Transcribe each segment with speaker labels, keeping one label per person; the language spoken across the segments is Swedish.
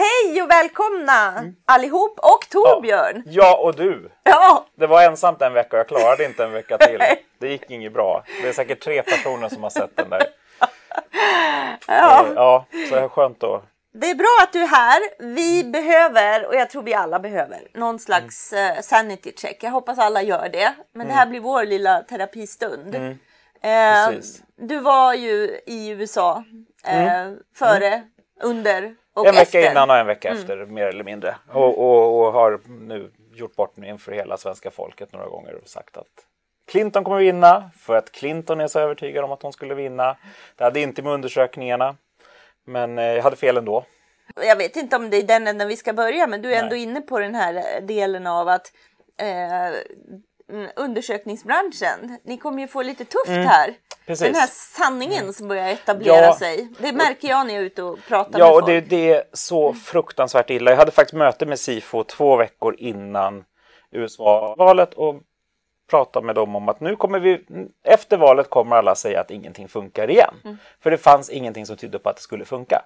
Speaker 1: Hej och välkomna allihop och Torbjörn!
Speaker 2: Ja, och du.
Speaker 1: Ja,
Speaker 2: Det var ensamt en vecka och jag klarade inte en vecka till. Det gick inget bra. Det är säkert tre personer som har sett den där.
Speaker 1: ja.
Speaker 2: Eh, Ja, så det är skönt då.
Speaker 1: Det är bra att du är här. Vi behöver, och jag tror vi alla behöver, någon slags eh, sanity check. Jag hoppas alla gör det. Men det här blir vår lilla terapistund. Eh,
Speaker 2: Precis.
Speaker 1: du var ju i USA eh, före, under och
Speaker 2: En vecka
Speaker 1: efter.
Speaker 2: innan och en vecka efter, mer eller mindre. Och, och, och har nu gjort bort mig inför hela svenska folket några gånger och sagt att Clinton kommer vinna för att Clinton är så övertygad om att hon skulle vinna. Det hade inte med undersökningarna. Men eh, jag hade fel ändå.
Speaker 1: Jag vet inte om det är den änden vi ska börja, men du är ändå inne på den här delen av att eh, mm, undersökningsbranschen, ni kommer ju få lite tufft här.
Speaker 2: Mm. Precis. Mm.
Speaker 1: Den här sanningen som börjar etablera
Speaker 2: Ja.
Speaker 1: sig. Det märker jag när jag är ute och pratar
Speaker 2: Ja,
Speaker 1: med
Speaker 2: och
Speaker 1: folk.
Speaker 2: det, det är så fruktansvärt illa. Jag hade faktiskt möte med SIFO två veckor innan USA-valet och pratade med dem om att nu kommer vi, efter valet kommer alla säga att ingenting funkar igen. För det fanns ingenting som tydde på att det skulle funka.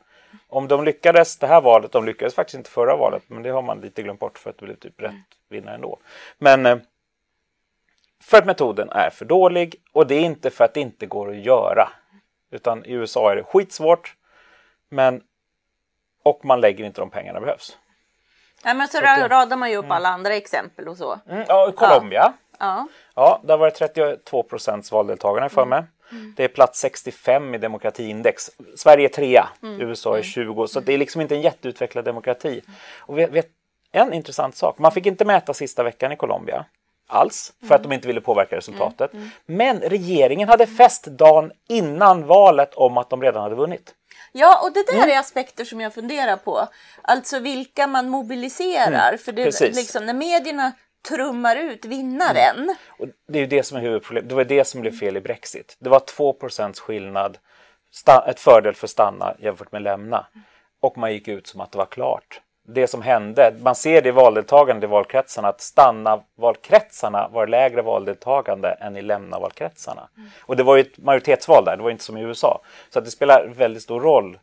Speaker 2: Om de lyckades det här valet, de lyckades faktiskt inte förra valet, men det har man lite glömt bort för att det blev typ rätt vinnare ändå. Men eh, för att metoden är för dålig och det är inte för att det inte går att göra. Utan i USA är det skitsvårt. Men och man lägger inte de pengarna behövs.
Speaker 1: Nej, men så
Speaker 2: att det-
Speaker 1: radar man ju upp alla andra exempel och så.
Speaker 2: Mm, ja, Colombia.
Speaker 1: Ja.
Speaker 2: Ja, där var det 32 procents valdeltagande för mig. Det är plats 65 i demokratiindex. Sverige är trea, USA är 20. Så det är liksom inte en jätteutvecklad demokrati. Och vet, vet, en intressant sak, man fick inte mäta sista veckan i Colombia alls för att de inte ville påverka resultatet. Men regeringen hade fest dagen innan valet om att de redan hade vunnit.
Speaker 1: Ja, och det där
Speaker 2: Mm.
Speaker 1: är aspekter som jag funderar på. Alltså vilka man mobiliserar. För det,
Speaker 2: Mm. Precis.
Speaker 1: liksom, när medierna trummar ut vinnaren.
Speaker 2: Och det är ju det som är huvudproblemet. Det var det som blev fel i Brexit. Det var 2% skillnad, ett fördel för stanna jämfört med lämna. Och man gick ut som att det var klart. Det som hände, man ser det i valdeltagande i valkretsarna, att stanna-valkretsarna var lägre valdeltagande än i lämna-valkretsarna. Och det var ju ett majoritetsval där, det var inte som i USA. Så att det spelar väldigt stor roll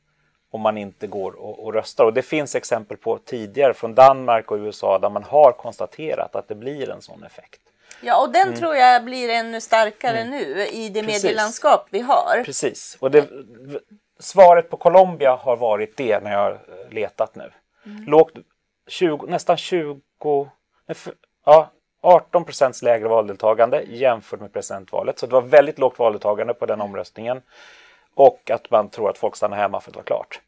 Speaker 2: om man inte går och, och röstar. Och det finns exempel på tidigare från Danmark och USA där man har konstaterat att det blir en sån effekt.
Speaker 1: Ja, och den tror jag blir ännu starkare nu i det
Speaker 2: Mm. Precis.
Speaker 1: medielandskap vi har.
Speaker 2: Precis. Och det, svaret på Colombia har varit det när jag har letat nu. Lågt, 20, nästan 20, nej, f- ja, 18 procents lägre valdeltagande jämfört med presidentvalet. Så det var väldigt lågt valdeltagande på den omröstningen. Och att man tror att folk stannar hemma för att det var klart.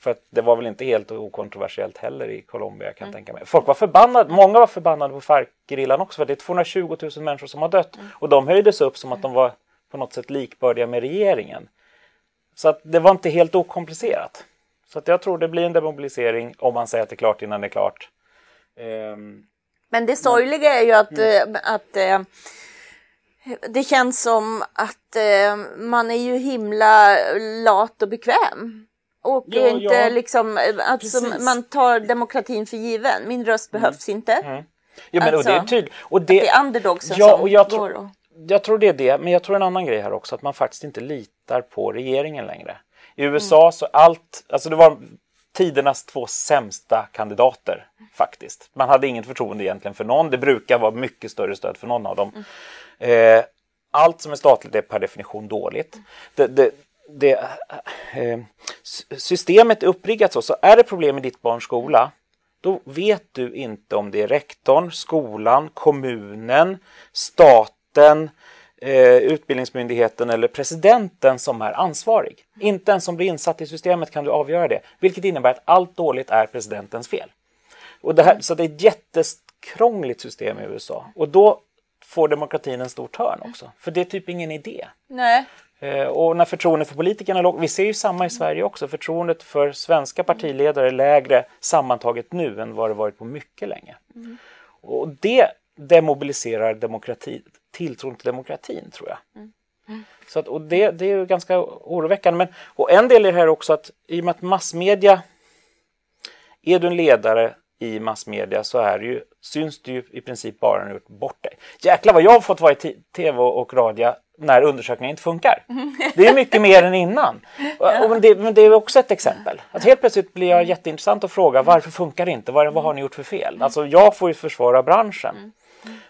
Speaker 2: För att det var väl inte helt okontroversiellt heller i Colombia kan jag tänka mig. Folk var förbannade, många var förbannade på FARC-gerillan också för det är 220 000 människor som har dött. Och de höjdes upp som att de var på något sätt likbördiga med regeringen. Så att det var inte helt okomplicerat. Så att jag tror det blir en demobilisering om man säger att det är klart innan det är klart. Ehm,
Speaker 1: Men det sorgliga är ju att, eh, att eh, det känns som att eh, man är ju himla lat och bekväm. Och
Speaker 2: Ja,
Speaker 1: inte
Speaker 2: ja.
Speaker 1: liksom, alltså, man tar demokratin för given. Min röst behövs inte.
Speaker 2: ja, men, och det är
Speaker 1: Alltså,
Speaker 2: tydligt. Och det,
Speaker 1: Det är underdogsen
Speaker 2: Ja,
Speaker 1: som
Speaker 2: och jag,
Speaker 1: går. Och...
Speaker 2: jag tror det är det, men jag tror en annan grej här också, att man faktiskt inte litar på regeringen längre. I USA så allt, alltså det var tidernas två sämsta kandidater faktiskt. Man hade inget förtroende egentligen för någon, det brukar vara mycket större stöd för någon av dem. Eh, allt som är statligt är per definition dåligt. Det, det, det, eh, systemet är uppriggat så, så är det problem i ditt barns skola, då vet du inte om det är rektorn, skolan, kommunen, staten, eh, utbildningsmyndigheten eller presidenten som är ansvarig. Inte ens som blir insatt i systemet kan du avgöra det, vilket innebär att allt dåligt är presidentens fel. Och det här, så det är ett jättekrångligt system i USA och då får demokratin en stor törn också, för det är typ ingen idé.
Speaker 1: Nej.
Speaker 2: Eh, Och när förtroendet för politikerna är lågt, vi ser ju samma i Sverige också, förtroendet för svenska partiledare är lägre sammantaget nu än vad det varit på mycket länge. Och det demobiliserar demokrati, tilltron till demokratin tror jag. Så att, och det, det är ju ganska oroväckande. Men, och en del i det här är också att i och med att massmedia, är du en ledare i massmedia så är ju, syns du ju i princip bara när du gjort bort dig. Jäklar vad jag har fått vara i tv och radio när undersökningen inte funkar. Det är mycket mer än innan. Och, men, det, men det är också ett exempel. Att helt plötsligt blir jag jätteintressant att fråga varför funkar det inte? Vad, vad har ni gjort för fel? Alltså jag får ju försvara branschen.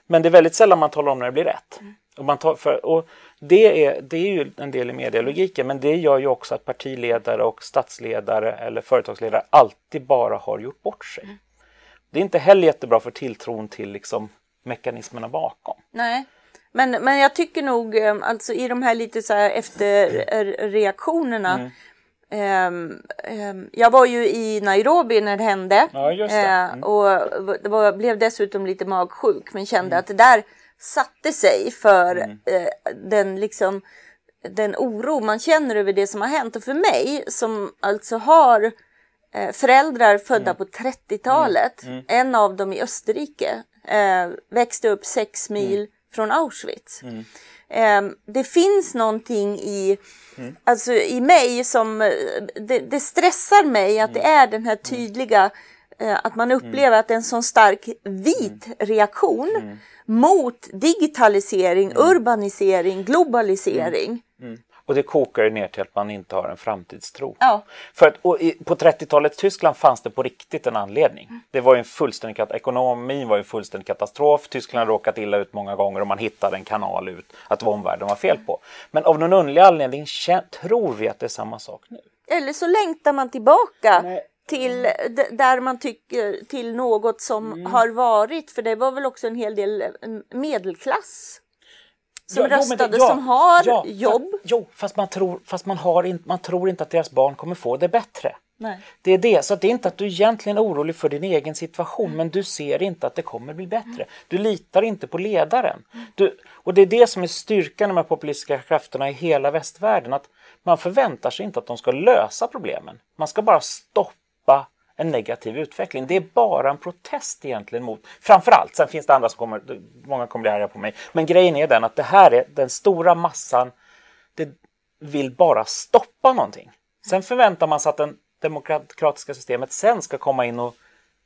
Speaker 2: Men det är väldigt sällan man talar om när det blir rätt. Och, man tar för, och det, är, det är ju en del i medielogiken men det gör ju också att partiledare och statsledare eller företagsledare alltid bara har gjort bort sig. Det är inte heller jättebra för tilltron till liksom mekanismerna bakom.
Speaker 1: Nej. Men, men jag tycker nog eh, alltså i de här lite så här efterreaktionerna Um, um, jag var ju i Nairobi när det hände.
Speaker 2: Ja, det.
Speaker 1: Eh,
Speaker 2: Mm.
Speaker 1: och det var, blev dessutom lite magsjuk men kände att det där satte sig för eh, den liksom den oro man känner över det som har hänt. Och för mig som alltså har eh, föräldrar födda på 30-talet, en av dem i Österrike, växte upp sex mil från Auschwitz. Eh, det finns någonting i, alltså i mig som, eh, det, det stressar mig att det är den här tydliga, eh, att man upplever att det är en sån stark vit reaktion mot digitalisering, urbanisering, globalisering.
Speaker 2: Och det kokar ju ner till att man inte har en framtidstro.
Speaker 1: Ja.
Speaker 2: För att, och i, på 30-talets Tyskland fanns det på riktigt en anledning. Det var ju en fullständig ekonomin var ju en fullständig katastrof. Tyskland hade råkat illa ut många gånger och man hittade en kanal ut att vad omvärlden var fel på. Men av någon underlig anledning tror vi att det är samma sak nu.
Speaker 1: Eller så längtar man tillbaka
Speaker 2: Nej.
Speaker 1: till där man tycker till något som
Speaker 2: Mm.
Speaker 1: har varit, för det var väl också en hel del medelklass som
Speaker 2: Ja,
Speaker 1: röstade,
Speaker 2: det- ja,
Speaker 1: som har
Speaker 2: ja,
Speaker 1: jobb.
Speaker 2: Fast, jo, fast, man tror, fast man, har in, man tror inte att deras barn kommer få det bättre.
Speaker 1: Nej.
Speaker 2: Det är det, så att det är inte att du egentligen är orolig för din egen situation men du ser inte att det kommer bli bättre. Du litar inte på ledaren. Du, och det är det som är styrkan med de här populistiska krafterna i hela västvärlden. Att man förväntar sig inte att de ska lösa problemen. Man ska bara stoppa en negativ utveckling. Det är bara en protest egentligen mot, framförallt, sen finns det andra som kommer, många kommer bli arga på mig, men grejen är den att det här är den stora massan, det vill bara stoppa någonting. Sen förväntar man sig att det demokratiska systemet sen ska komma in och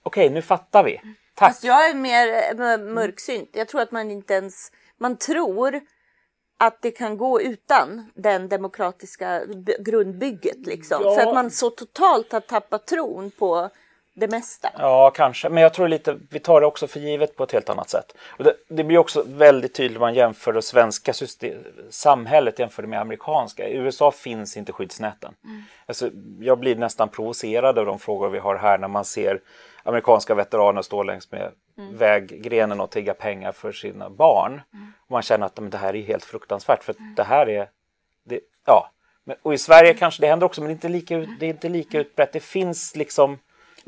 Speaker 2: okej, nu fattar vi. Tack.
Speaker 1: Fast jag är mer eh, mörksynt. Jag tror att man inte ens, man tror att det kan gå utan den demokratiska grundbygget liksom.
Speaker 2: Ja.
Speaker 1: För att man så totalt har tappat tron på det mesta.
Speaker 2: Ja, kanske. Men jag tror lite, vi tar det också för givet på ett helt annat sätt. Och det, det blir också väldigt tydligt när man jämför det svenska system, samhället jämfört med amerikanska. I USA finns inte skyddsnäten. Alltså, jag blir nästan provocerad av de frågor vi har här när man ser amerikanska veteraner stå längs med väggrenen och tigga pengar för sina barn. Och man känner att men, det här är helt fruktansvärt för att det här är... Det, ja. Men, och i Sverige kanske det händer också men det är inte lika, ut- det är inte lika utbrett. Det finns liksom...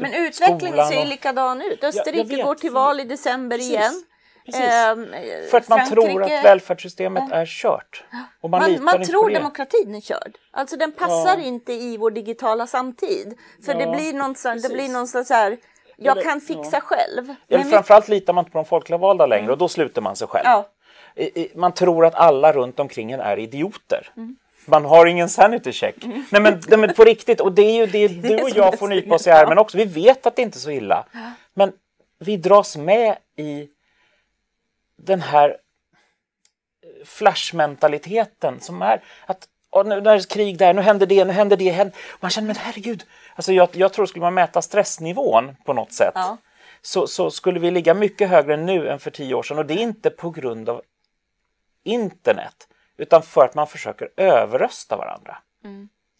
Speaker 1: Men utvecklingen ser ju likadan ut. Österrike
Speaker 2: vet.
Speaker 1: går till val i december
Speaker 2: Precis.
Speaker 1: igen.
Speaker 2: Precis.
Speaker 1: Ehm,
Speaker 2: För att man tror
Speaker 1: Frankrike-
Speaker 2: att välfärdssystemet är kört. Och man,
Speaker 1: Man, man tror
Speaker 2: det.
Speaker 1: demokratin är körd. Alltså den passar
Speaker 2: Ja.
Speaker 1: inte i vår digitala samtid. För det
Speaker 2: Ja,
Speaker 1: blir någon, sån- det blir någon sån så här, jag
Speaker 2: det-
Speaker 1: kan fixa
Speaker 2: ja.
Speaker 1: själv.
Speaker 2: Eller
Speaker 1: Men vi-
Speaker 2: framförallt litar man inte på de folkliga valda längre och då sluter man sig själv.
Speaker 1: Ja.
Speaker 2: I, i, man tror att alla runt omkring en är idioter.
Speaker 1: Mm.
Speaker 2: Man har ingen sanity check. Nej, men, nej men på riktigt, och det är ju det, du och jag får nypa oss i armen också. Vi vet att det inte är så illa. Men vi dras med i den här flashmentaliteten som är att "Åh, nu när det är krig där, nu händer det, nu händer det. Händer. Man känner, men herregud. Alltså jag, jag tror skulle man mäta stressnivån på något sätt
Speaker 1: Ja.
Speaker 2: så, så skulle vi ligga mycket högre nu än för tio år sedan. Och det är inte på grund av internet utan för att man försöker överrösta varandra.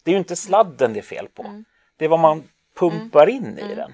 Speaker 2: Det är ju inte sladden det är fel på. Det är vad man pumpar in i den.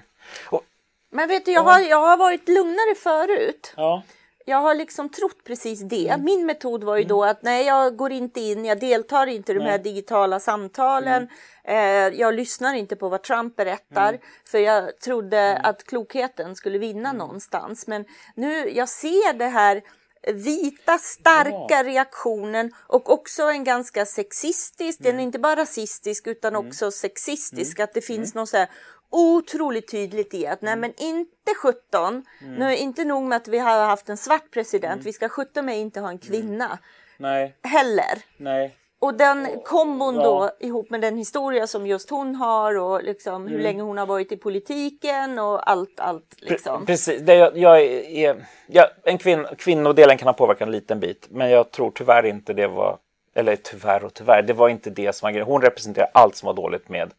Speaker 2: Och,
Speaker 1: Men vet du, jag har, jag har varit lugnare förut.
Speaker 2: ja,
Speaker 1: Jag har liksom trott precis det.
Speaker 2: Mm.
Speaker 1: Min metod var ju då att nej, jag går inte in, jag deltar inte i de här digitala samtalen.
Speaker 2: Mm.
Speaker 1: Eh, jag lyssnar inte på vad Trump berättar. För jag trodde att klokheten skulle vinna
Speaker 2: Mm.
Speaker 1: någonstans. Men nu, jag ser det här vita starka reaktionen och också en ganska sexistisk,
Speaker 2: Mm.
Speaker 1: den är inte bara rasistisk utan också sexistisk, att det finns något så här otroligt tydligt i att nej
Speaker 2: Mm.
Speaker 1: men inte 17, nu inte nog med att vi har haft en svart president, vi ska 17 med inte ha en kvinna.
Speaker 2: Nej,
Speaker 1: heller.
Speaker 2: nej.
Speaker 1: Och den kombon då ihop med den historia som just hon har och liksom hur länge hon har varit i politiken och allt, allt liksom.
Speaker 2: Precis, det jag, jag är, jag, en kvinn, kvinnodelen kan ha påverkat en liten bit, men jag tror tyvärr inte det var, eller tyvärr och tyvärr, det var inte det som var grejen. Hon representerar allt som var dåligt med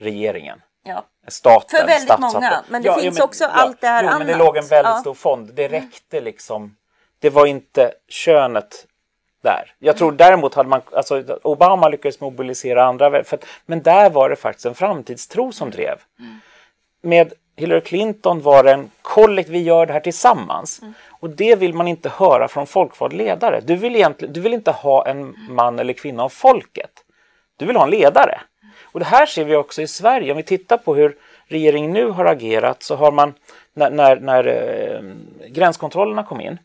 Speaker 2: regeringen.
Speaker 1: Ja.
Speaker 2: Staten,
Speaker 1: För väldigt många, men det finns också allt det här
Speaker 2: jo, men det
Speaker 1: annat.
Speaker 2: låg en väldigt
Speaker 1: Ja.
Speaker 2: stor fond. Det räckte liksom. Det var inte könet där. Jag tror
Speaker 1: Mm.
Speaker 2: däremot hade man, alltså Obama lyckades mobilisera andra, för men där var det faktiskt en framtidstro som drev.
Speaker 1: Mm.
Speaker 2: Med Hillary Clinton var det en kollektiv, vi gör det här tillsammans.
Speaker 1: Mm.
Speaker 2: Och det vill man inte höra från folkvald ledare. Du vill, egentligen, du vill inte ha en man eller kvinna av folket. Du vill ha en ledare. Och det här ser vi också i Sverige. Om vi tittar på hur regeringen nu har agerat så har man när, när, när eh, gränskontrollerna kom in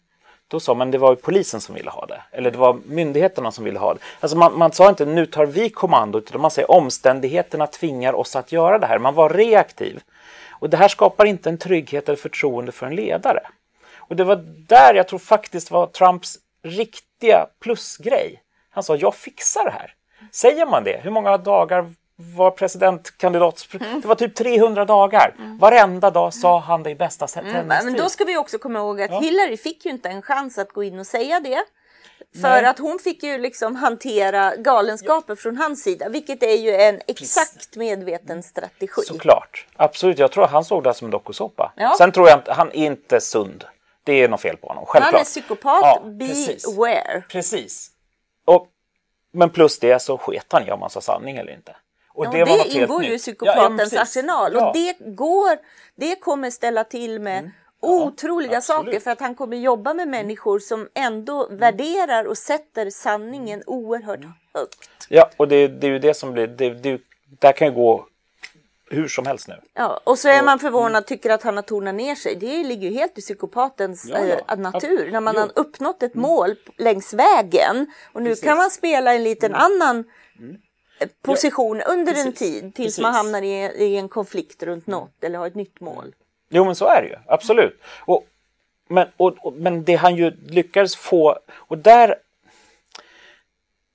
Speaker 2: då sa man det var polisen som ville ha det. Eller det var myndigheterna som ville ha det. Alltså man, man sa inte nu tar vi kommandot utan man säger omständigheterna tvingar oss att göra det här. Man var reaktiv. Och det här skapar inte en trygghet eller förtroende för en ledare. Och det var där jag tror faktiskt var Trumps riktiga plusgrej. Han sa jag fixar det här. Säger man det, hur många dagar var presidentkandidat? Det var typ 300 dagar. Varenda dag sa han det i bästa
Speaker 1: Mm, men då ska vi också komma ihåg att Hillary fick ju inte en chans att gå in och säga det. För
Speaker 2: Nej.
Speaker 1: att hon fick ju liksom hantera galenskaper från hans sida, vilket är ju en exakt medveten strategi.
Speaker 2: Såklart. Absolut. Jag tror att han såg det som en dokusåpa.
Speaker 1: Ja.
Speaker 2: Sen tror jag inte, han är inte sund. Det är något fel på honom. Självklart.
Speaker 1: Han är psykopat,
Speaker 2: Ja, precis.
Speaker 1: beware.
Speaker 2: Precis. Och, men plus det så sket han i om han sa sanning eller inte. Och
Speaker 1: Och
Speaker 2: det,
Speaker 1: det, ingår ju i psykopatens
Speaker 2: Ja, ja, precis.
Speaker 1: arsenal
Speaker 2: Ja.
Speaker 1: och det går, det kommer ställa till med otroliga
Speaker 2: absolut.
Speaker 1: saker för att han kommer jobba med människor som ändå värderar och sätter sanningen oerhört högt.
Speaker 2: Ja, och det, det är ju det som blir, det, det, där kan ju gå hur som helst nu.
Speaker 1: Ja, och så är man förvånad tycker att han har tonat ner sig. Det ligger ju helt i psykopatens
Speaker 2: Ja, ja.
Speaker 1: eh, natur. När man
Speaker 2: Jo. Mm.
Speaker 1: har uppnått ett mål längs vägen och nu kan man spela en liten
Speaker 2: Mm.
Speaker 1: annan eh, position under en
Speaker 2: Precis.
Speaker 1: tid tills
Speaker 2: Precis.
Speaker 1: man hamnar i, i en konflikt runt något eller har ett nytt mål.
Speaker 2: Jo, men så är det ju. Absolut. Och, men, och, och, men det han ju lyckades få, och där...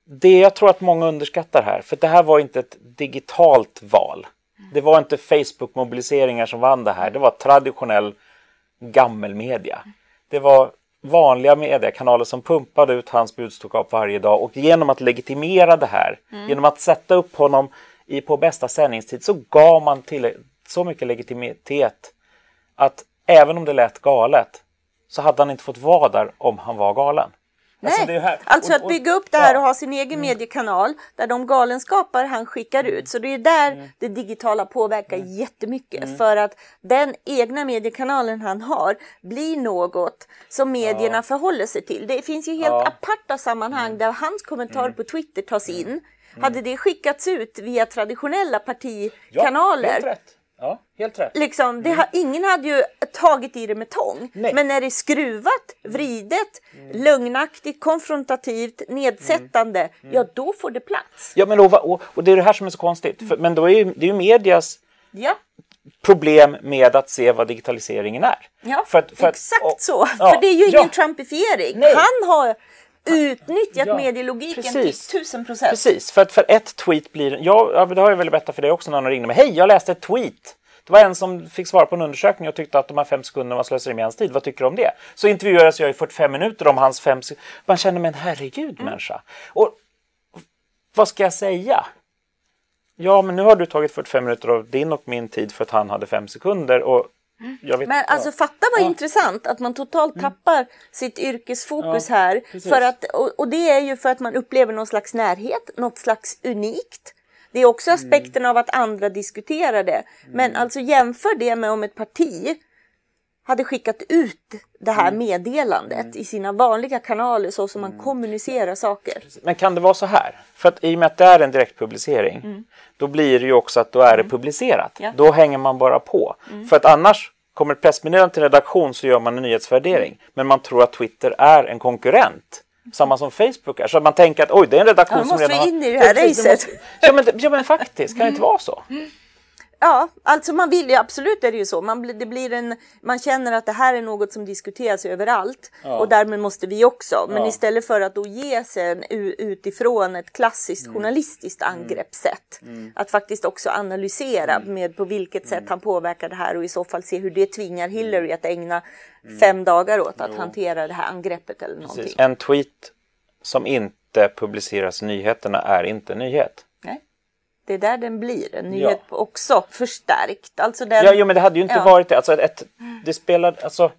Speaker 2: Det jag tror att många underskattar här, för det här var inte ett digitalt val. Det var inte Facebook-mobiliseringar som vann det här. Det var traditionell gammelmedia. Det var vanliga mediekanaler som pumpade ut hans budskap varje dag och genom att legitimera det här, genom att sätta upp honom i, på bästa sändningstid så gav man till så mycket legitimitet att även om det lät galet så hade han inte fått vara där om han var galen.
Speaker 1: Nej,
Speaker 2: Alltså, här-
Speaker 1: alltså
Speaker 2: och-
Speaker 1: att bygga upp det här
Speaker 2: ja.
Speaker 1: och ha sin egen mediekanal där de galenskapar han skickar ut. Så det är där
Speaker 2: Mm.
Speaker 1: det digitala påverkar jättemycket. För att den egna mediekanalen han har blir något som medierna förhåller sig till. Det finns ju helt
Speaker 2: Ja. Mm.
Speaker 1: aparta sammanhang där hans kommentar på Twitter tas in. Hade det skickats ut via traditionella
Speaker 2: Ja,
Speaker 1: partikanaler
Speaker 2: rätt. Ja, helt rätt.
Speaker 1: Liksom, det har, ingen hade ju tagit i det med tång.
Speaker 2: Nej.
Speaker 1: Men när det är skruvat, vridet, lögnaktigt, konfrontativt, nedsättande, ja då får det plats.
Speaker 2: Ja, men och, och, och det är det här som är så konstigt. För, men då är ju, det är ju medias
Speaker 1: Ja,
Speaker 2: problem med att se vad digitaliseringen är.
Speaker 1: ja
Speaker 2: För att- för att-
Speaker 1: exakt
Speaker 2: och-
Speaker 1: så.
Speaker 2: ja,
Speaker 1: För det är ju
Speaker 2: ja.
Speaker 1: ingen trumpifiering.
Speaker 2: Nej.
Speaker 1: Han har utnyttjat
Speaker 2: Ja,
Speaker 1: medielogiken
Speaker 2: precis.
Speaker 1: till tusen procent.
Speaker 2: Precis, för att för ett tweet blir... Ja, det har jag väl berättat för dig också när någon ringde mig. Hej, jag läste ett tweet. Det var en som fick svara på en undersökning och tyckte att de här fem sekunderna var slöseri med hans tid. Vad tycker du om det? Så intervjuades jag i 45 minuter om hans fem sekunder. Man känner, men herregud
Speaker 1: Mm.
Speaker 2: människa. Och vad ska jag säga? Ja, men nu har du tagit 45 minuter av din och min tid för att han hade fem sekunder. Och
Speaker 1: Men alltså fatta vad
Speaker 2: Ja.
Speaker 1: intressant att man totalt tappar sitt yrkesfokus
Speaker 2: Ja,
Speaker 1: här.
Speaker 2: precis.
Speaker 1: För att, och, och det är ju för att man upplever någon slags närhet, något slags unikt. Det är också
Speaker 2: Mm.
Speaker 1: aspekten av att andra diskuterar det. Men alltså jämför det med om ett parti hade skickat ut det här
Speaker 2: Mm.
Speaker 1: meddelandet i sina vanliga kanaler så som man kommunicerar saker.
Speaker 2: Men kan det vara så här? För att i och med att det är en direktpublicering, då blir det ju också att då är det publicerat.
Speaker 1: Ja.
Speaker 2: Då hänger man bara på. För att annars kommer ett pressmeddelande till redaktion så gör man en nyhetsvärdering. Men man tror att Twitter är en konkurrent. Samma som Facebook är. Så man tänker att oj, det är en redaktion
Speaker 1: Ja,
Speaker 2: som
Speaker 1: måste
Speaker 2: redan har...
Speaker 1: in i det här racet.
Speaker 2: måste- Ja men, ja men faktiskt, kan det inte vara så?
Speaker 1: Ja, alltså man vill ju absolut är det ju så. Man, det blir en, man känner att det här är något som diskuteras överallt
Speaker 2: Ja.
Speaker 1: och därmed måste vi också. Men
Speaker 2: Ja.
Speaker 1: istället för att då ge sig en, utifrån ett klassiskt
Speaker 2: Mm.
Speaker 1: journalistiskt angreppssätt. Att faktiskt också analysera
Speaker 2: Mm.
Speaker 1: med på vilket sätt han påverkar det här och i så fall se hur det tvingar Hillary att ägna fem dagar åt att hantera det här angreppet eller någonting.
Speaker 2: Mm. Precis. En tweet som inte publiceras i nyheterna är inte en nyhet.
Speaker 1: Det är där den blir, en nyhet också förstärkt. Alltså den,
Speaker 2: Ja, jo, men det hade ju inte
Speaker 1: Ja.
Speaker 2: varit det. Alltså, ett, det spelar, alltså,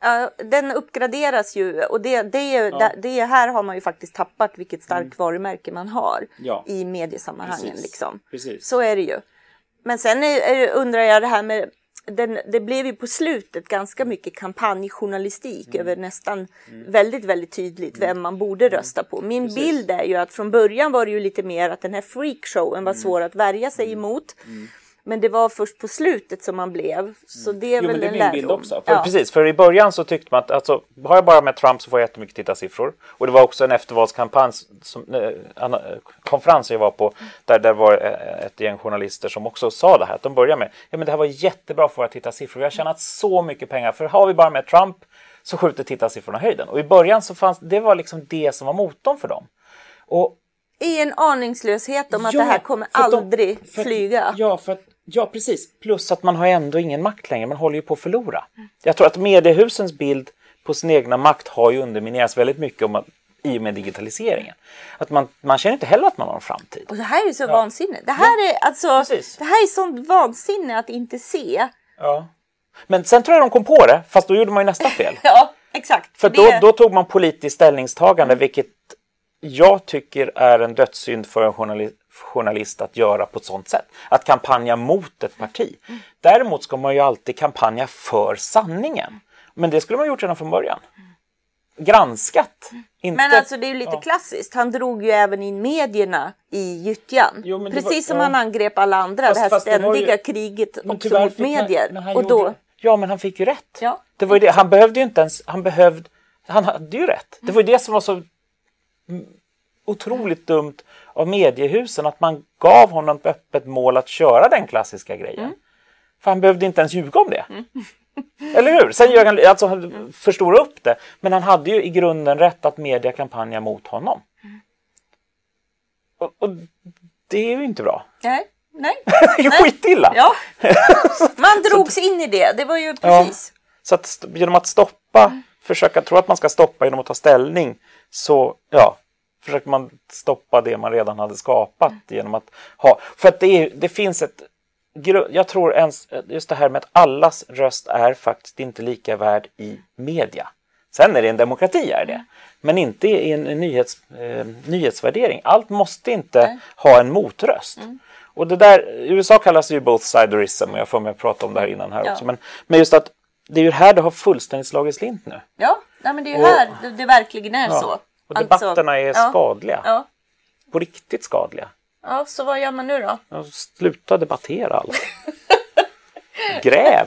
Speaker 1: Ja, den uppgraderas ju och det, det, är ju- det, här har man ju faktiskt tappat vilket starkt varumärke man har
Speaker 2: Mm. Ja.
Speaker 1: i mediesammanhangen.
Speaker 2: Precis.
Speaker 1: Liksom.
Speaker 2: Precis.
Speaker 1: Så är det ju. Men sen är, är, undrar jag det här med den, det blev ju på slutet ganska mycket kampanjjournalistik
Speaker 2: Mm.
Speaker 1: över nästan väldigt, väldigt tydligt vem man borde
Speaker 2: Mm.
Speaker 1: rösta på. Min bild är ju att från början var det ju lite mer att den här freakshowen
Speaker 2: Mm.
Speaker 1: var svår att värja sig emot. Men det var först på slutet som man blev. Så det är
Speaker 2: Jo,
Speaker 1: väl
Speaker 2: men det är
Speaker 1: en
Speaker 2: min bild också. För,
Speaker 1: Ja.
Speaker 2: Precis, för i början så tyckte man att alltså, har jag bara med Trump så får jag jättemycket tittarsiffror. Och det var också en eftervalskampanj, som, eh, eh, konferens jag var på, där det var eh, ett gäng journalister som också sa det här. Att de började med, ja men det här var jättebra för våra tittarsiffror. Vi har tjänat så mycket pengar. För har vi bara med Trump så skjuter tittarsiffrorna höjden. Och i början så fanns, det var liksom det som var motorn för dem. Och
Speaker 1: I en aningslöshet om att
Speaker 2: Ja,
Speaker 1: det här kommer
Speaker 2: att de-
Speaker 1: aldrig
Speaker 2: för
Speaker 1: flyga.
Speaker 2: Ja, för att, ja, precis. Plus att man har ändå ingen makt längre. Man håller ju på att förlora. Jag tror att mediehusens bild på sin egna makt har ju underminerats väldigt mycket om att, i och med digitaliseringen. Att man, man känner inte heller att man har en framtid.
Speaker 1: Och det här är ju så vansinne. Det här är alltså,
Speaker 2: Precis.
Speaker 1: det här är sånt vansinne att inte se.
Speaker 2: Ja. Men sen tror jag de kom på det, fast då gjorde man ju nästa fel.
Speaker 1: Ja, exakt.
Speaker 2: För
Speaker 1: Det-
Speaker 2: då, då tog man politiskt ställningstagande, vilket jag tycker är en dödssynd för en journalist, journalist att göra på ett sånt sätt. Att kampanja mot ett parti. Däremot ska man ju alltid kampanja för sanningen. Men det skulle man gjort redan från början. Granskat. Inte...
Speaker 1: Men alltså det är ju lite
Speaker 2: Ja.
Speaker 1: klassiskt. Han drog ju även in medierna i gyttjan.
Speaker 2: Jo,
Speaker 1: Precis
Speaker 2: var-
Speaker 1: som
Speaker 2: ja.
Speaker 1: han angrep alla andra.
Speaker 2: Fast-
Speaker 1: det här
Speaker 2: fast det ju-
Speaker 1: ständiga kriget också mot medier.
Speaker 2: han
Speaker 1: och då,
Speaker 2: gjorde- Ja, men han fick ju rätt.
Speaker 1: Ja.
Speaker 2: Det var det. Han behövde ju inte ens... Han behövde... Han hade ju rätt. Det var ju det som var så otroligt dumt av mediehusen att man gav honom ett öppet mål att köra den klassiska grejen.
Speaker 1: Mm.
Speaker 2: För han behövde inte ens ljuga om det. Eller hur? Sen gör han, alltså han förstorar upp det. Men han hade ju i grunden rätt att media kampanja mot honom. Och, och det är ju inte bra.
Speaker 1: nej, nej.
Speaker 2: Det är ju skitilla.
Speaker 1: Ja. Man drogs in i det. Det var ju precis.
Speaker 2: Så att genom att stoppa, försöka tro att man ska stoppa genom att ta ställning, så ja, försöker man stoppa det man redan hade skapat genom att ha, för att det, är, det finns ett, jag tror ens, just det här med att allas röst är faktiskt inte lika värd i media. Sen är det en demokrati, är det. Men inte i en nyhets, eh, nyhetsvärdering. Allt måste inte ha en motröst. Och det där, i USA kallas det ju both siderism och jag får mig att prata om det här innan här
Speaker 1: Ja.
Speaker 2: också. Men, men just att det är ju här det har fullständigt slagit slint nu.
Speaker 1: Ja, nej, men det är ju
Speaker 2: Och-
Speaker 1: här det, det verkligen är
Speaker 2: Ja.
Speaker 1: så.
Speaker 2: Och
Speaker 1: Alltså,
Speaker 2: debatterna är
Speaker 1: ja,
Speaker 2: skadliga.
Speaker 1: Ja.
Speaker 2: På riktigt skadliga.
Speaker 1: ja, så vad gör man nu då?
Speaker 2: Ja, Sluta debattera alla. Gräv!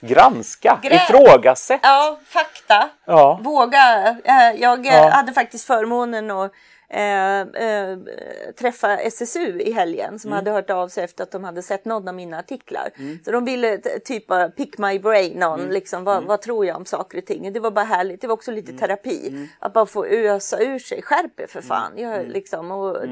Speaker 2: Granska!
Speaker 1: Gräv.
Speaker 2: Ifrågasätt!
Speaker 1: Ja, fakta.
Speaker 2: Ja.
Speaker 1: Våga. Eh, Jag eh, hade faktiskt förmånen att eh, eh, träffa SSU i helgen
Speaker 2: Mm.
Speaker 1: som hade hört av sig efter att de hade sett någon av mina artiklar. Så de ville typ bara pick my brain on,
Speaker 2: Mm.
Speaker 1: liksom, vad, vad tror jag om saker och ting. Det var bara härligt. Det var också lite
Speaker 2: Mm.
Speaker 1: terapi. Att bara få ösa ur sig. Skärp er för fan. Jag, liksom, och, eh,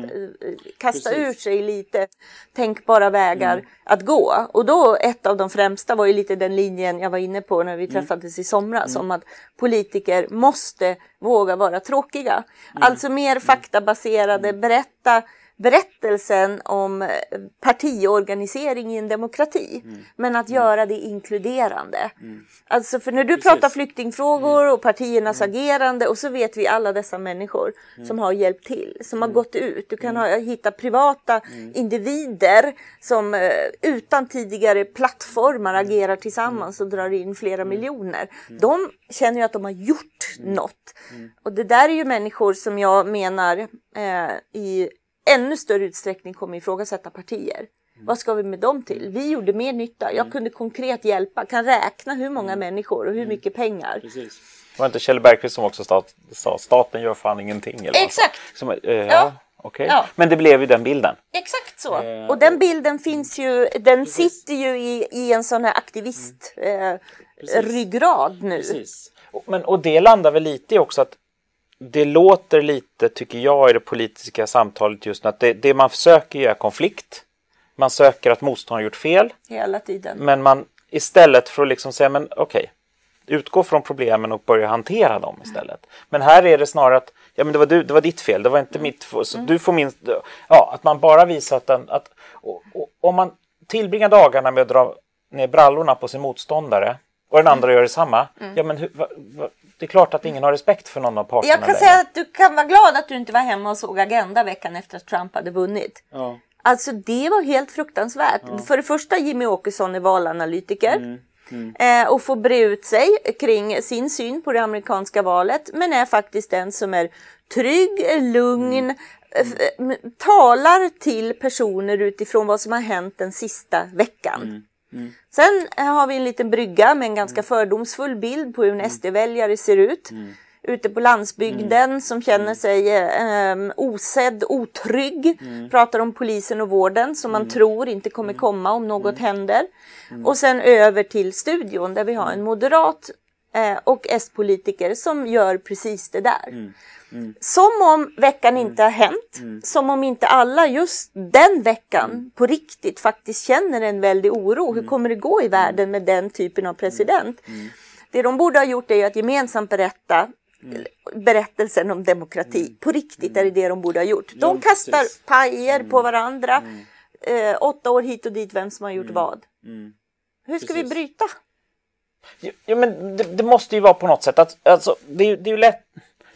Speaker 1: Kasta
Speaker 2: Mm. Precis.
Speaker 1: ur sig lite tänkbara vägar att gå. Och då ett av de främsta var ju lite den linjen jag var inne på när vi träffades i somras om att politiker måste våga vara tråkiga. Alltså mer faktabaserade, berätta berättelsen om eh, partiorganisering i en demokrati. Men att göra det inkluderande. Alltså för när du pratar flyktingfrågor och partiernas agerande och så vet vi alla dessa människor som har hjälpt till, som har gått ut. Du kan ha, hitta privata individer som eh, utan tidigare plattformar agerar tillsammans och drar in flera miljoner. De känner ju att de har gjort något. Och det där är ju människor som jag menar eh, i ännu större utsträckning kommer ifrågasätta partier. Vad ska vi med dem till? Vi gjorde mer nytta. Jag kunde konkret hjälpa, kan räkna hur många människor och hur mycket pengar.
Speaker 2: Var det inte Kjell Bergqvist som också stat, sa staten gör fan ingenting? Eller?
Speaker 1: Exakt.
Speaker 2: Som, eh, ja.
Speaker 1: Ja.
Speaker 2: Okay?
Speaker 1: Ja.
Speaker 2: Men det blev ju den bilden.
Speaker 1: Exakt så.
Speaker 2: Eh,
Speaker 1: och den bilden finns ju, den sitter ju i, i en sån här aktivist eh, ryggrad nu.
Speaker 2: Precis. Och- Men, och det landar väl lite i också att det låter lite, tycker jag, i det politiska samtalet just nu att det, det man göra är konflikt. Man söker att motståndaren gjort fel.
Speaker 1: Hela tiden.
Speaker 2: Men man istället för att liksom säga, men okej, utgå från problemen och börja hantera dem istället. Men här är det snarare att, ja men det var, du, det var ditt fel, det var inte mitt fel, så du får minst, ja, att man bara visar att, den, att och, och, om man tillbringar dagarna med att dra ner brallorna på sin motståndare och den andra gör detsamma, ja men hur, va, va, det är klart att ingen har respekt för någon av parterna
Speaker 1: Jag kan
Speaker 2: längre.
Speaker 1: säga att du kan vara glad att du inte var hemma och såg Agenda veckan efter att Trump hade vunnit.
Speaker 2: Ja.
Speaker 1: Alltså det var helt fruktansvärt. För det första Jimmy Åkesson är valanalytiker. Eh, och får bre ut sig kring sin syn på det amerikanska valet. Men är faktiskt den som är trygg, lugn, eh, f- m- talar till personer utifrån vad som har hänt den sista veckan. Sen eh, har vi en liten brygga med en ganska fördomsfull bild på hur en SD-väljare ser ut. Ute på landsbygden som känner sig eh, osedd, otrygg. Pratar om polisen och vården som man tror inte kommer komma om något händer. Och sen över till studion där vi har en moderat eh, och S-politiker som gör precis det där. Som om veckan inte har hänt. Som om inte alla just den veckan på riktigt faktiskt känner en väldig oro. Hur kommer det gå i världen med den typen av president? Det de borde ha gjort är att gemensamt berätta berättelsen om demokrati. På riktigt är det det de borde ha gjort. De kastar
Speaker 2: precis.
Speaker 1: pajer på varandra. Eh, åtta år hit och dit, vem som har gjort vad. Hur ska vi
Speaker 2: Precis.
Speaker 1: bryta?
Speaker 2: Jo, men det, det måste ju vara på något sätt att alltså, det, det är ju lätt.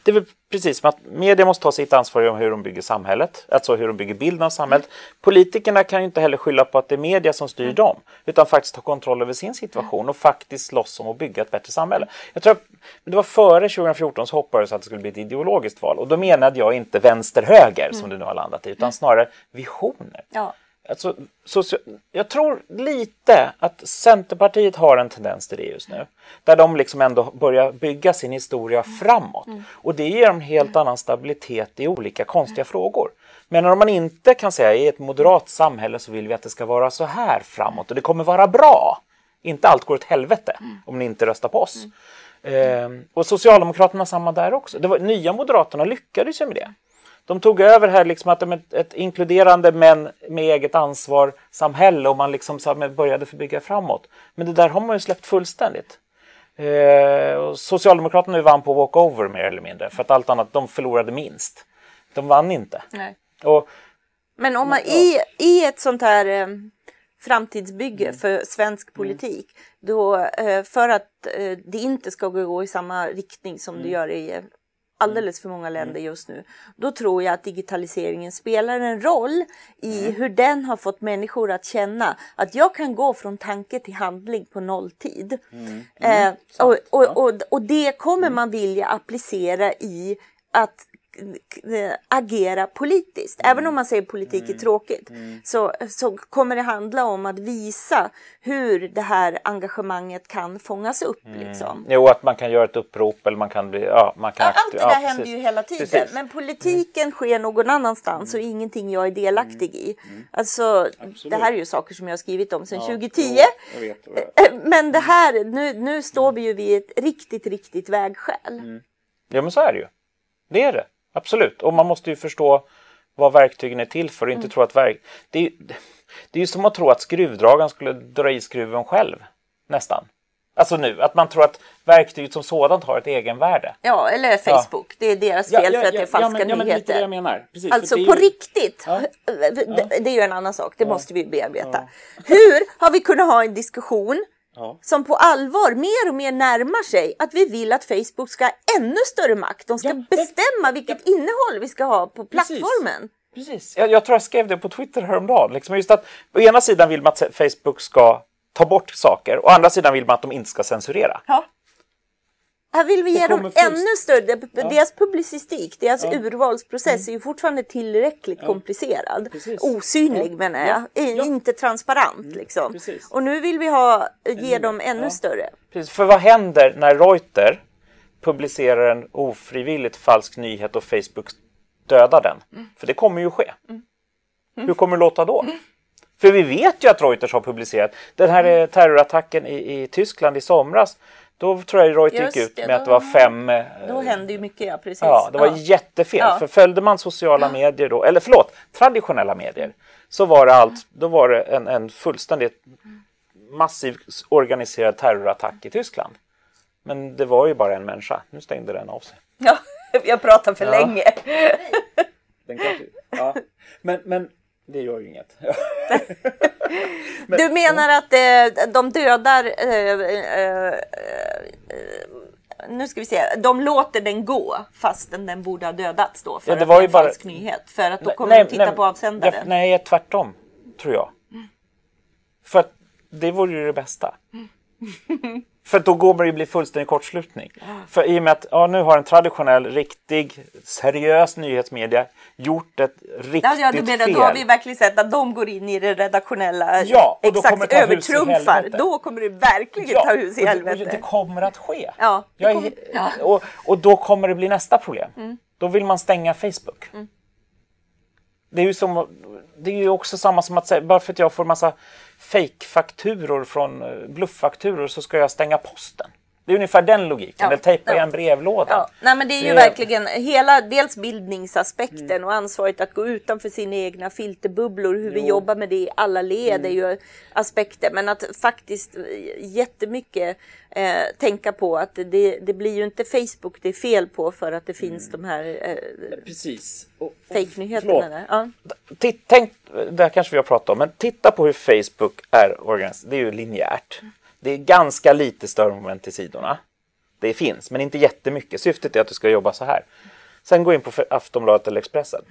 Speaker 2: Det är väl precis som att media måste ta sitt ansvar om hur de bygger samhället, alltså hur de bygger bilden av samhället. Politikerna kan ju inte heller skylla på att det är media som styr dem, utan faktiskt ta kontroll över sin situation och faktiskt slåss om att bygga ett bättre samhälle. Jag tror att det var före 2014 så hoppades att det skulle bli ett ideologiskt val och då menade jag inte vänster-höger som det nu har landat i, utan snarare visioner.
Speaker 1: Ja.
Speaker 2: Alltså, socia- jag tror lite att Centerpartiet har en tendens till det just nu. Där de liksom ändå börjar bygga sin historia framåt. Och det ger en helt annan stabilitet i olika konstiga frågor. Men om man inte kan säga i ett moderat samhälle så vill vi att det ska vara så här framåt och det kommer vara bra. Inte allt går åt helvete om ni inte röstar på oss. Ehm, och Socialdemokraterna samma där också. Det var, nya Moderaterna lyckades ju med det. De tog över här liksom att de ett, ett inkluderande men med eget ansvar samhälle och man liksom så började förbygga framåt. Men det där har man ju släppt fullständigt. Eh, Socialdemokraterna vann på walkover mer eller mindre för att allt annat, de förlorade minst. De vann inte. Och,
Speaker 1: Men om man i, i ett sånt här eh, framtidsbygge för svensk politik, då eh, för att eh, det inte ska gå i samma riktning som det gör i eh, alldeles för många länder just nu, då tror jag att digitaliseringen spelar en roll i hur den har fått människor att känna att jag kan gå från tanke till handling på nolltid. Eh, och, och, och, och det kommer man vilja applicera i att agera politiskt. Även om man säger politik är tråkigt så, så kommer det handla om att visa hur det här engagemanget kan fångas upp. Liksom.
Speaker 2: jo, att man kan göra ett upprop eller man kan bli... Ja, man kan
Speaker 1: Ja, Allt det
Speaker 2: ja,
Speaker 1: där
Speaker 2: precis.
Speaker 1: händer ju hela tiden.
Speaker 2: Precis.
Speaker 1: Men politiken sker någon annanstans och ingenting jag är delaktig i. Alltså, det här är ju saker som jag har skrivit om sedan 2010.
Speaker 2: Jag vet, jag vet.
Speaker 1: Eh, Men det här, nu, nu står vi ju vid ett riktigt, riktigt vägskäl.
Speaker 2: Ja, men så är det ju. Det är det. Absolut. Och man måste ju förstå vad verktygen är till för och inte tro att verk... Det är, det är ju som att tro att skruvdragaren skulle dra i skruven själv. Nästan. Alltså nu, att man tror att verktyget som sådant har ett egenvärde.
Speaker 1: Ja, eller Facebook. Det är deras fel för att det är falska
Speaker 2: men, ja, men lite
Speaker 1: nyheter.
Speaker 2: det jag menar. Precis,
Speaker 1: Alltså på
Speaker 2: ju-
Speaker 1: riktigt,
Speaker 2: Ja.
Speaker 1: det, det är ju en annan sak, det måste vi bearbeta. Hur har vi kunnat ha en diskussion
Speaker 2: Ja.
Speaker 1: som på allvar mer och mer närmar sig att vi vill att Facebook ska ha ännu större makt. De ska
Speaker 2: Ja, det-
Speaker 1: bestämma vilket innehåll vi ska ha på
Speaker 2: Precis.
Speaker 1: plattformen.
Speaker 2: Precis. Jag, jag tror jag skrev det på Twitter häromdagen. Liksom just att på ena sidan vill man att Facebook ska ta bort saker och å andra sidan vill man att de inte ska censurera.
Speaker 1: Ja. Här vill vi ge dem ännu större, deras publicistik, deras urvalsprocess är ju fortfarande tillräckligt komplicerad.
Speaker 2: Mm. Precis.
Speaker 1: Osynlig
Speaker 2: Ja.
Speaker 1: menar jag,
Speaker 2: Ja. Ja.
Speaker 1: inte transparent liksom.
Speaker 2: Precis.
Speaker 1: Och nu vill vi ha, ge dem ännu
Speaker 2: Ja.
Speaker 1: större.
Speaker 2: Precis, för vad händer när Reuter publicerar en ofrivilligt falsk nyhet och Facebook döda den. För det kommer ju ske. Hur kommer det låta då? För vi vet ju att Reuters har publicerat den här eh, terrorattacken i, i Tyskland i somras. Då tror jag Reuters
Speaker 1: Just
Speaker 2: gick ut
Speaker 1: det,
Speaker 2: med
Speaker 1: då-
Speaker 2: att det var fem eh,
Speaker 1: Då hände ju mycket, ja precis.
Speaker 2: Ja, det var jättefel.
Speaker 1: Ja.
Speaker 2: För följde man sociala medier då, eller förlåt, traditionella medier, så var det allt, då var det en, en fullständigt massiv organiserad terrorattack i Tyskland. Men det var ju bara en människa. Nu stängde den av sig.
Speaker 1: Ja, vi har pratat för
Speaker 2: Ja.
Speaker 1: länge.
Speaker 2: Den kanske, ja. men, men det gör ju inget.
Speaker 1: Du menar att eh, de dödar... Eh, eh, eh, nu ska vi se. De låter den gå fastän den borde ha dödats då. För
Speaker 2: Ja, det
Speaker 1: att
Speaker 2: var
Speaker 1: det är
Speaker 2: bara-
Speaker 1: falsk nyhet. För att då kommer de titta på avsändaren.
Speaker 2: Ja, nej, tvärtom, tror jag. För att det vore ju det bästa. För då kommer det bli fullständig kortslutning. För i och med att ja, nu har en traditionell, riktig, seriös nyhetsmedia gjort ett riktigt
Speaker 1: Ja, ja, du menar,
Speaker 2: fel.
Speaker 1: då har vi verkligen sett att de går in i det redaktionella.
Speaker 2: Ja, och då kommer
Speaker 1: exakt,
Speaker 2: det ta hus i
Speaker 1: övertrumfar. Då kommer det verkligen ta hus i
Speaker 2: det-
Speaker 1: helvete.
Speaker 2: och Det, kommer att ske.
Speaker 1: Ja, det
Speaker 2: är-
Speaker 1: kommer- ja.
Speaker 2: och, och då kommer det bli nästa problem. Då vill man stänga Facebook. Det är ju som, det är ju också samma som att säga, bara för att jag får massa fake-fakturor från eh, blufffakturor så ska jag stänga posten. Det är ungefär den logiken.
Speaker 1: Ja,
Speaker 2: Eller tejpa
Speaker 1: ja.
Speaker 2: igen brevlådan.
Speaker 1: Ja, nej men det är ju
Speaker 2: Det-
Speaker 1: verkligen hela dels bildningsaspekten och ansvaret att gå utanför sina egna filterbubblor, hur vi jobbar med det i alla led är ju aspekter. Men att faktiskt eh, jättemycket eh, tänka på att det, det blir ju inte Facebook det är fel på för att det finns de här eh,
Speaker 2: Precis. Och, och,
Speaker 1: fake-nyheterna.
Speaker 2: förlåt.
Speaker 1: där. Ja.
Speaker 2: Tänk, det här kanske vi har pratat om, men titta på hur Facebook är organiserat. Det är ju linjärt. Det är ganska lite störmoment i sidorna. Det finns, men inte jättemycket. Syftet är att du ska jobba så här. Sen gå in på Aftonbladet eller Expressen.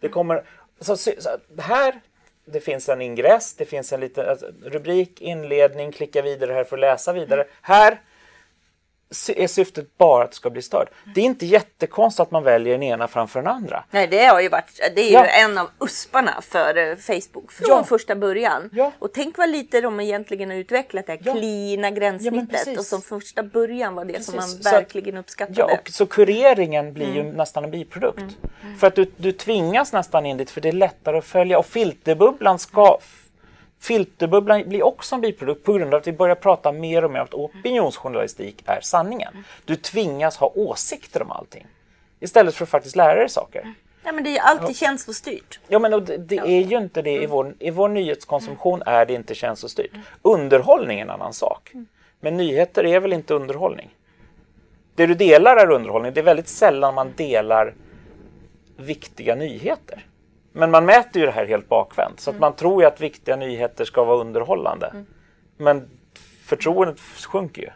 Speaker 2: Det kommer... Så, så, här, det finns en ingress, det finns en liten alltså, rubrik, inledning, klicka vidare här för att läsa vidare. Här är syftet bara att du ska bli störd. Det är inte jättekonstigt att man väljer den ena framför den andra.
Speaker 1: Nej, det har ju varit, det är ju
Speaker 2: Ja.
Speaker 1: en av usparna för eh, Facebook från
Speaker 2: Ja.
Speaker 1: första början.
Speaker 2: Ja.
Speaker 1: Och tänk vad lite de egentligen har utvecklat det här
Speaker 2: Ja.
Speaker 1: klina gränssnittet och som första början var det som man
Speaker 2: Precis. Så att-
Speaker 1: verkligen uppskattade.
Speaker 2: Ja, och så kureringen blir ju nästan en biprodukt. För att du, du tvingas nästan in dit för det är lättare att följa. Och filterbubblan ska... Filterbubblan blir också en biprodukt på grund av att vi börjar prata mer och mer om att opinionsjournalistik är sanningen. Du tvingas ha åsikter om allting. Istället för att faktiskt lära dig saker.
Speaker 1: Ja, men det är ju alltid känslostyrt.
Speaker 2: Ja, men det, det är ju inte det i vår, i vår nyhetskonsumtion är det inte känslostyrt. Underhållning är en annan sak. Men nyheter är väl inte underhållning? Det du delar är underhållning. Det är väldigt sällan man delar viktiga nyheter. Men man mäter ju det här helt bakvänt. Så att man tror ju att viktiga nyheter ska vara underhållande. Men förtroendet sjunker ju.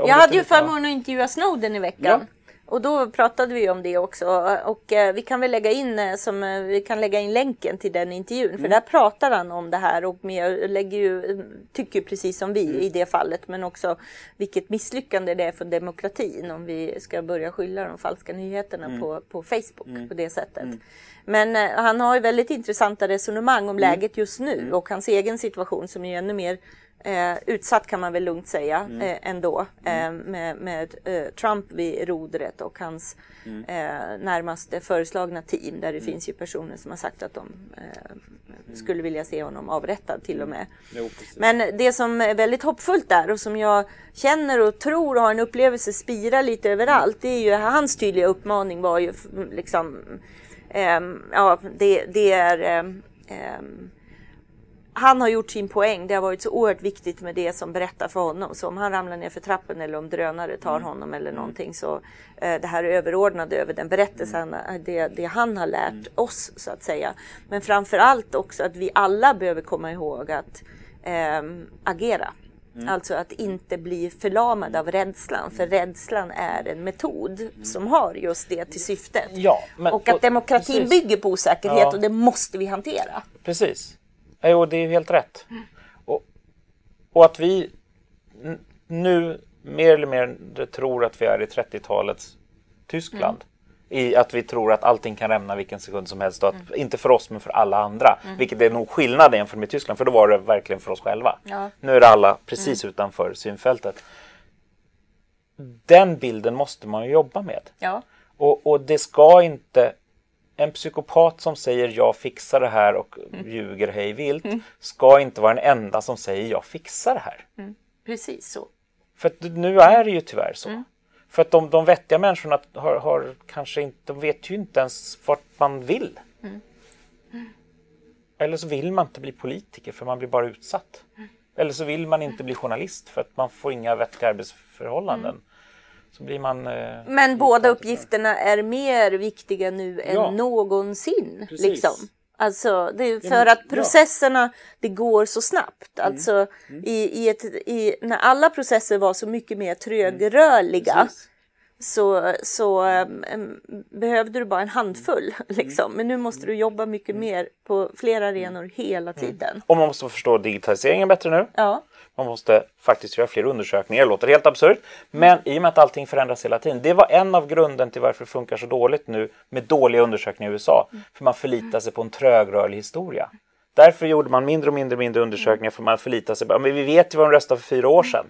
Speaker 2: Om
Speaker 1: Jag hade ju
Speaker 2: ja.
Speaker 1: förmånen att intervjua Snowden i veckan. Och då pratade vi om det också. Och eh, vi kan väl lägga in, eh, som, eh, vi kan lägga in länken till den intervjun. För där pratar han om det här och med, lägger ju, tycker ju precis som vi i det fallet. Men också vilket misslyckande det är för demokratin om vi ska börja skylla de falska nyheterna på, på Facebook på det sättet. Men eh, han har ju väldigt intressanta resonemang om läget just nu och hans egen situation som är ännu mer Eh, utsatt kan man väl lugnt säga eh, ändå. Eh, med, med eh, Trump vid rodret och hans eh, närmaste föreslagna team där det finns ju personer som har sagt att de eh, skulle vilja se honom avrättad till och med.
Speaker 2: Jo.
Speaker 1: Men det som är väldigt hoppfullt där och som jag känner och tror och har en upplevelse spira lite överallt det är ju hans tydliga uppmaning var ju liksom ehm, ja det, det är ehm, ehm, han har gjort sin poäng. Det har varit så oerhört viktigt med det som berättar för honom. Så om han ramlar ner för trappen eller om drönare tar
Speaker 2: Mm.
Speaker 1: honom eller någonting så eh, det här är överordnade över den berättelsen,
Speaker 2: Mm.
Speaker 1: eh, det, det han har lärt oss så att säga. Men framför allt också att vi alla behöver komma ihåg att ehm, agera.
Speaker 2: Mm.
Speaker 1: Alltså att inte bli förlamad av rädslan, för rädslan är en metod som har just det till syfte.
Speaker 2: Ja, men-
Speaker 1: och att
Speaker 2: och-
Speaker 1: demokratin
Speaker 2: precis.
Speaker 1: bygger på osäkerhet
Speaker 2: Ja.
Speaker 1: och det måste vi hantera.
Speaker 2: Precis. Jo, det är ju helt rätt. Och, och att vi nu mer eller mindre tror att vi är i 30-talets Tyskland. I att vi tror att allting kan rämna vilken sekund som helst. Att, Inte för oss men för alla andra. Vilket är nog skillnaden jämfört med Tyskland. För då var det verkligen för oss själva.
Speaker 1: Ja.
Speaker 2: Nu är det alla precis utanför synfältet. Den bilden måste man ju jobba med.
Speaker 1: Ja.
Speaker 2: Och, och det ska inte en psykopat som säger jag fixar det här och mm. ljuger hej vilt mm. ska inte vara den enda som säger jag fixar det här.
Speaker 1: Mm. Precis så.
Speaker 2: För att nu är det ju tyvärr så. Mm. För att de, de vettiga människorna har, har, kanske inte, de vet ju inte ens vart man vill. Mm. Eller så vill man inte bli politiker för man blir bara utsatt. Mm. Eller så vill man inte bli journalist för att man får inga vettiga arbetsförhållanden. Mm. Så blir man, eh,
Speaker 1: Men båda uppgifterna är mer viktiga nu än ja. någonsin. Liksom. Alltså, för att processerna, det går så snabbt. Mm. Alltså, mm. I, i ett, i, när alla processer var så mycket mer trögrörliga mm så, så um, behövde du bara en handfull. Mm. Liksom. Men nu måste du jobba mycket mm. mer på flera arenor hela mm. tiden. Mm.
Speaker 2: Och man måste förstå digitaliseringen bättre nu.
Speaker 1: Ja.
Speaker 2: Man måste faktiskt göra fler undersökningar. Det låter helt absurt. Men i och med att allting förändras hela tiden. Det var en av grunden till varför det funkar så dåligt nu med dåliga undersökningar i USA. För man förlitar sig på en trögrörlig historia. Därför gjorde man mindre och mindre mindre undersökningar för man förlitar sig på, men vi vet ju vad de röstade för fyra år sedan.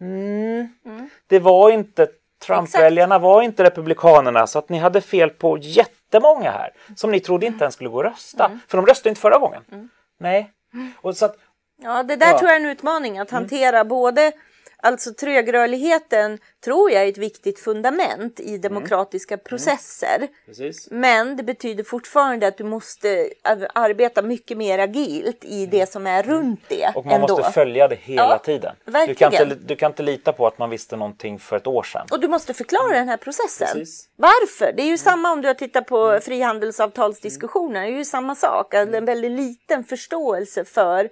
Speaker 2: Mm. Mm. Det var inte Trump-väljarna var inte republikanerna så att ni hade fel på jättemånga här som ni trodde inte ens skulle gå och rösta. Mm. För de röstade inte förra gången. Mm. Nej. Och så att,
Speaker 1: ja, det där ja. tror jag är en utmaning att hantera både Alltså trögrörligheten tror jag är ett viktigt fundament i demokratiska mm. processer.
Speaker 2: Mm.
Speaker 1: Men det betyder fortfarande att du måste arbeta mycket mer agilt i det som är runt det.
Speaker 2: Och man
Speaker 1: ändå.
Speaker 2: måste följa det hela ja, tiden. Du kan, inte, du kan inte lita på att man visste någonting för ett år sedan.
Speaker 1: Och du måste förklara den här processen. Precis. Varför? Det är ju mm. samma om du har tittat på mm. frihandelsavtalsdiskussioner. Det är ju samma sak. En väldigt liten förståelse för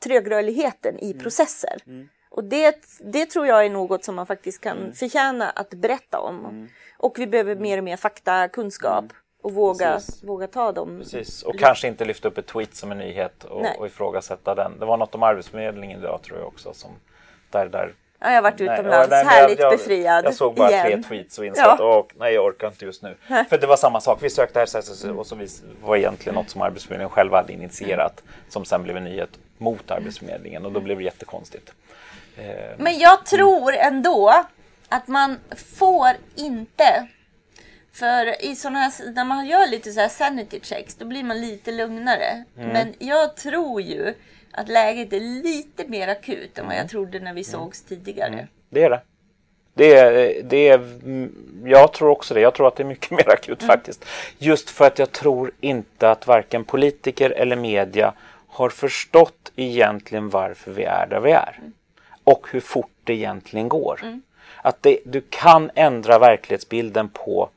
Speaker 1: trögrörligheten i mm. processer. Mm. Och det, det tror jag är något som man faktiskt kan mm. förtjäna att berätta om. Mm. Och vi behöver mer och mer faktakunskap. Mm. Och våga, våga ta dem.
Speaker 2: Precis. Och kanske inte lyfta upp ett tweet som en nyhet och, och ifrågasätta den. Det var något om Arbetsförmedlingen idag tror jag också. Som, där, där
Speaker 1: Ja, jag har varit utomlands, nej, härligt jag, befriad.
Speaker 2: Jag såg bara igen. tre tweets och insåg ja. att nej, jag orkar inte just nu. För det var samma sak, vi sökte RSS och så var egentligen något som Arbetsförmedlingen själv hade initierat som sen blev en nyhet mot Arbetsförmedlingen och då blev det jättekonstigt.
Speaker 1: Eh, Men jag tror ändå att man får inte för i såna här, när man gör lite så här sanity checks då blir man lite lugnare. Mm. Men jag tror ju att läget är lite mer akut än vad jag mm. trodde när vi mm. sågs tidigare. Mm.
Speaker 2: Det är det. Det är, det är, jag tror också det. Jag tror att det är mycket mer akut mm. faktiskt. Just för att jag tror inte att varken politiker eller media har förstått egentligen varför vi är där vi är. Mm och hur fort det egentligen går. Mm. Att det, du kan ändra verklighetsbilden på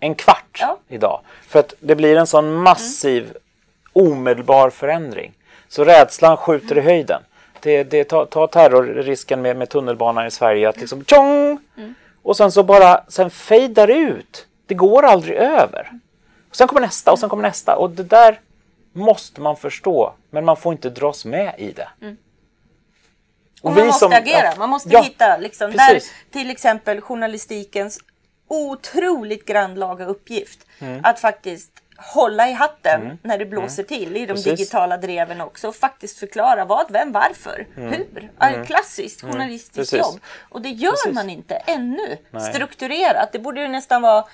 Speaker 2: en kvart ja. idag. För att det blir en sån massiv omedelbar förändring. Så rädslan skjuter i höjden. Det, det, ta, ta terrorrisken med, med tunnelbanan i Sverige. Att liksom tjong! Mm. Och sen så bara sen fejdar ut. Det går aldrig över. Och sen kommer nästa och sen kommer nästa. Och det där måste man förstå. Men man får inte dras med i det. Mm.
Speaker 1: Och, man måste som, agera, ja, man måste ja, hitta liksom, där, till exempel journalistikens otroligt grannlaga uppgift. Mm. Att faktiskt hålla i hatten mm. när det blåser mm. till i de Precis. digitala dreven också och faktiskt förklara vad, vem, varför, mm. hur. Mm. Klassiskt mm. journalistiskt jobb. Och det gör Precis. man inte ännu Nej. strukturerat. Det borde ju nästan vara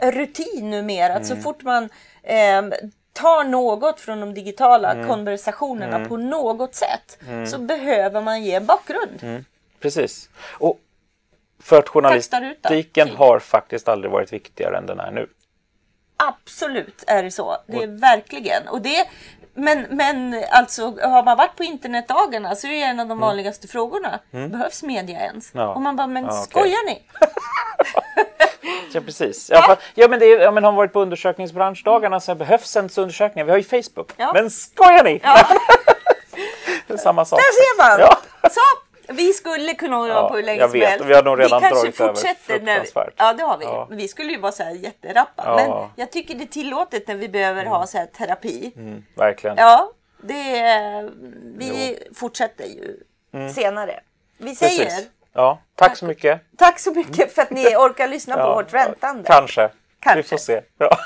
Speaker 1: rutin numera. Att så mm. fort man eh, tar något från de digitala mm. konversationerna på något sätt så behöver man ge en bakgrund.
Speaker 2: Precis. Och för att journalistiken har faktiskt aldrig varit viktigare än den är nu.
Speaker 1: Absolut är det så. Det är verkligen. Och det, men, men alltså har man varit på internetdagarna så är det en av de mm. vanligaste frågorna. Mm. Behövs media ens? Ja. Och man bara, men ja, okay. skojar ni?
Speaker 2: Ja, precis. Ja, ja, men det är, ja, men har man varit på undersökningsbranschdagarna så behövs ens undersökningar. Vi har ju Facebook. Men skojar ni? Ja. Samma sak.
Speaker 1: Där ser man! Så, vi skulle kunna hålla ja, på hur länge som helst.
Speaker 2: Vi har nog redan vi kanske fortsätter
Speaker 1: när vi, Ja, det har vi. Ja. Vi skulle ju vara så här jätterappa. Ja. Men jag tycker det är tillåtet när vi behöver mm. ha så här terapi.
Speaker 2: Mm, verkligen.
Speaker 1: Ja, det, vi jo. fortsätter ju mm. senare. Vi säger Precis.
Speaker 2: Ja, tack så mycket.
Speaker 1: Tack så mycket för att ni orkar lyssna på vårt väntande.
Speaker 2: Kanske. Kanske. Vi får se. Ja.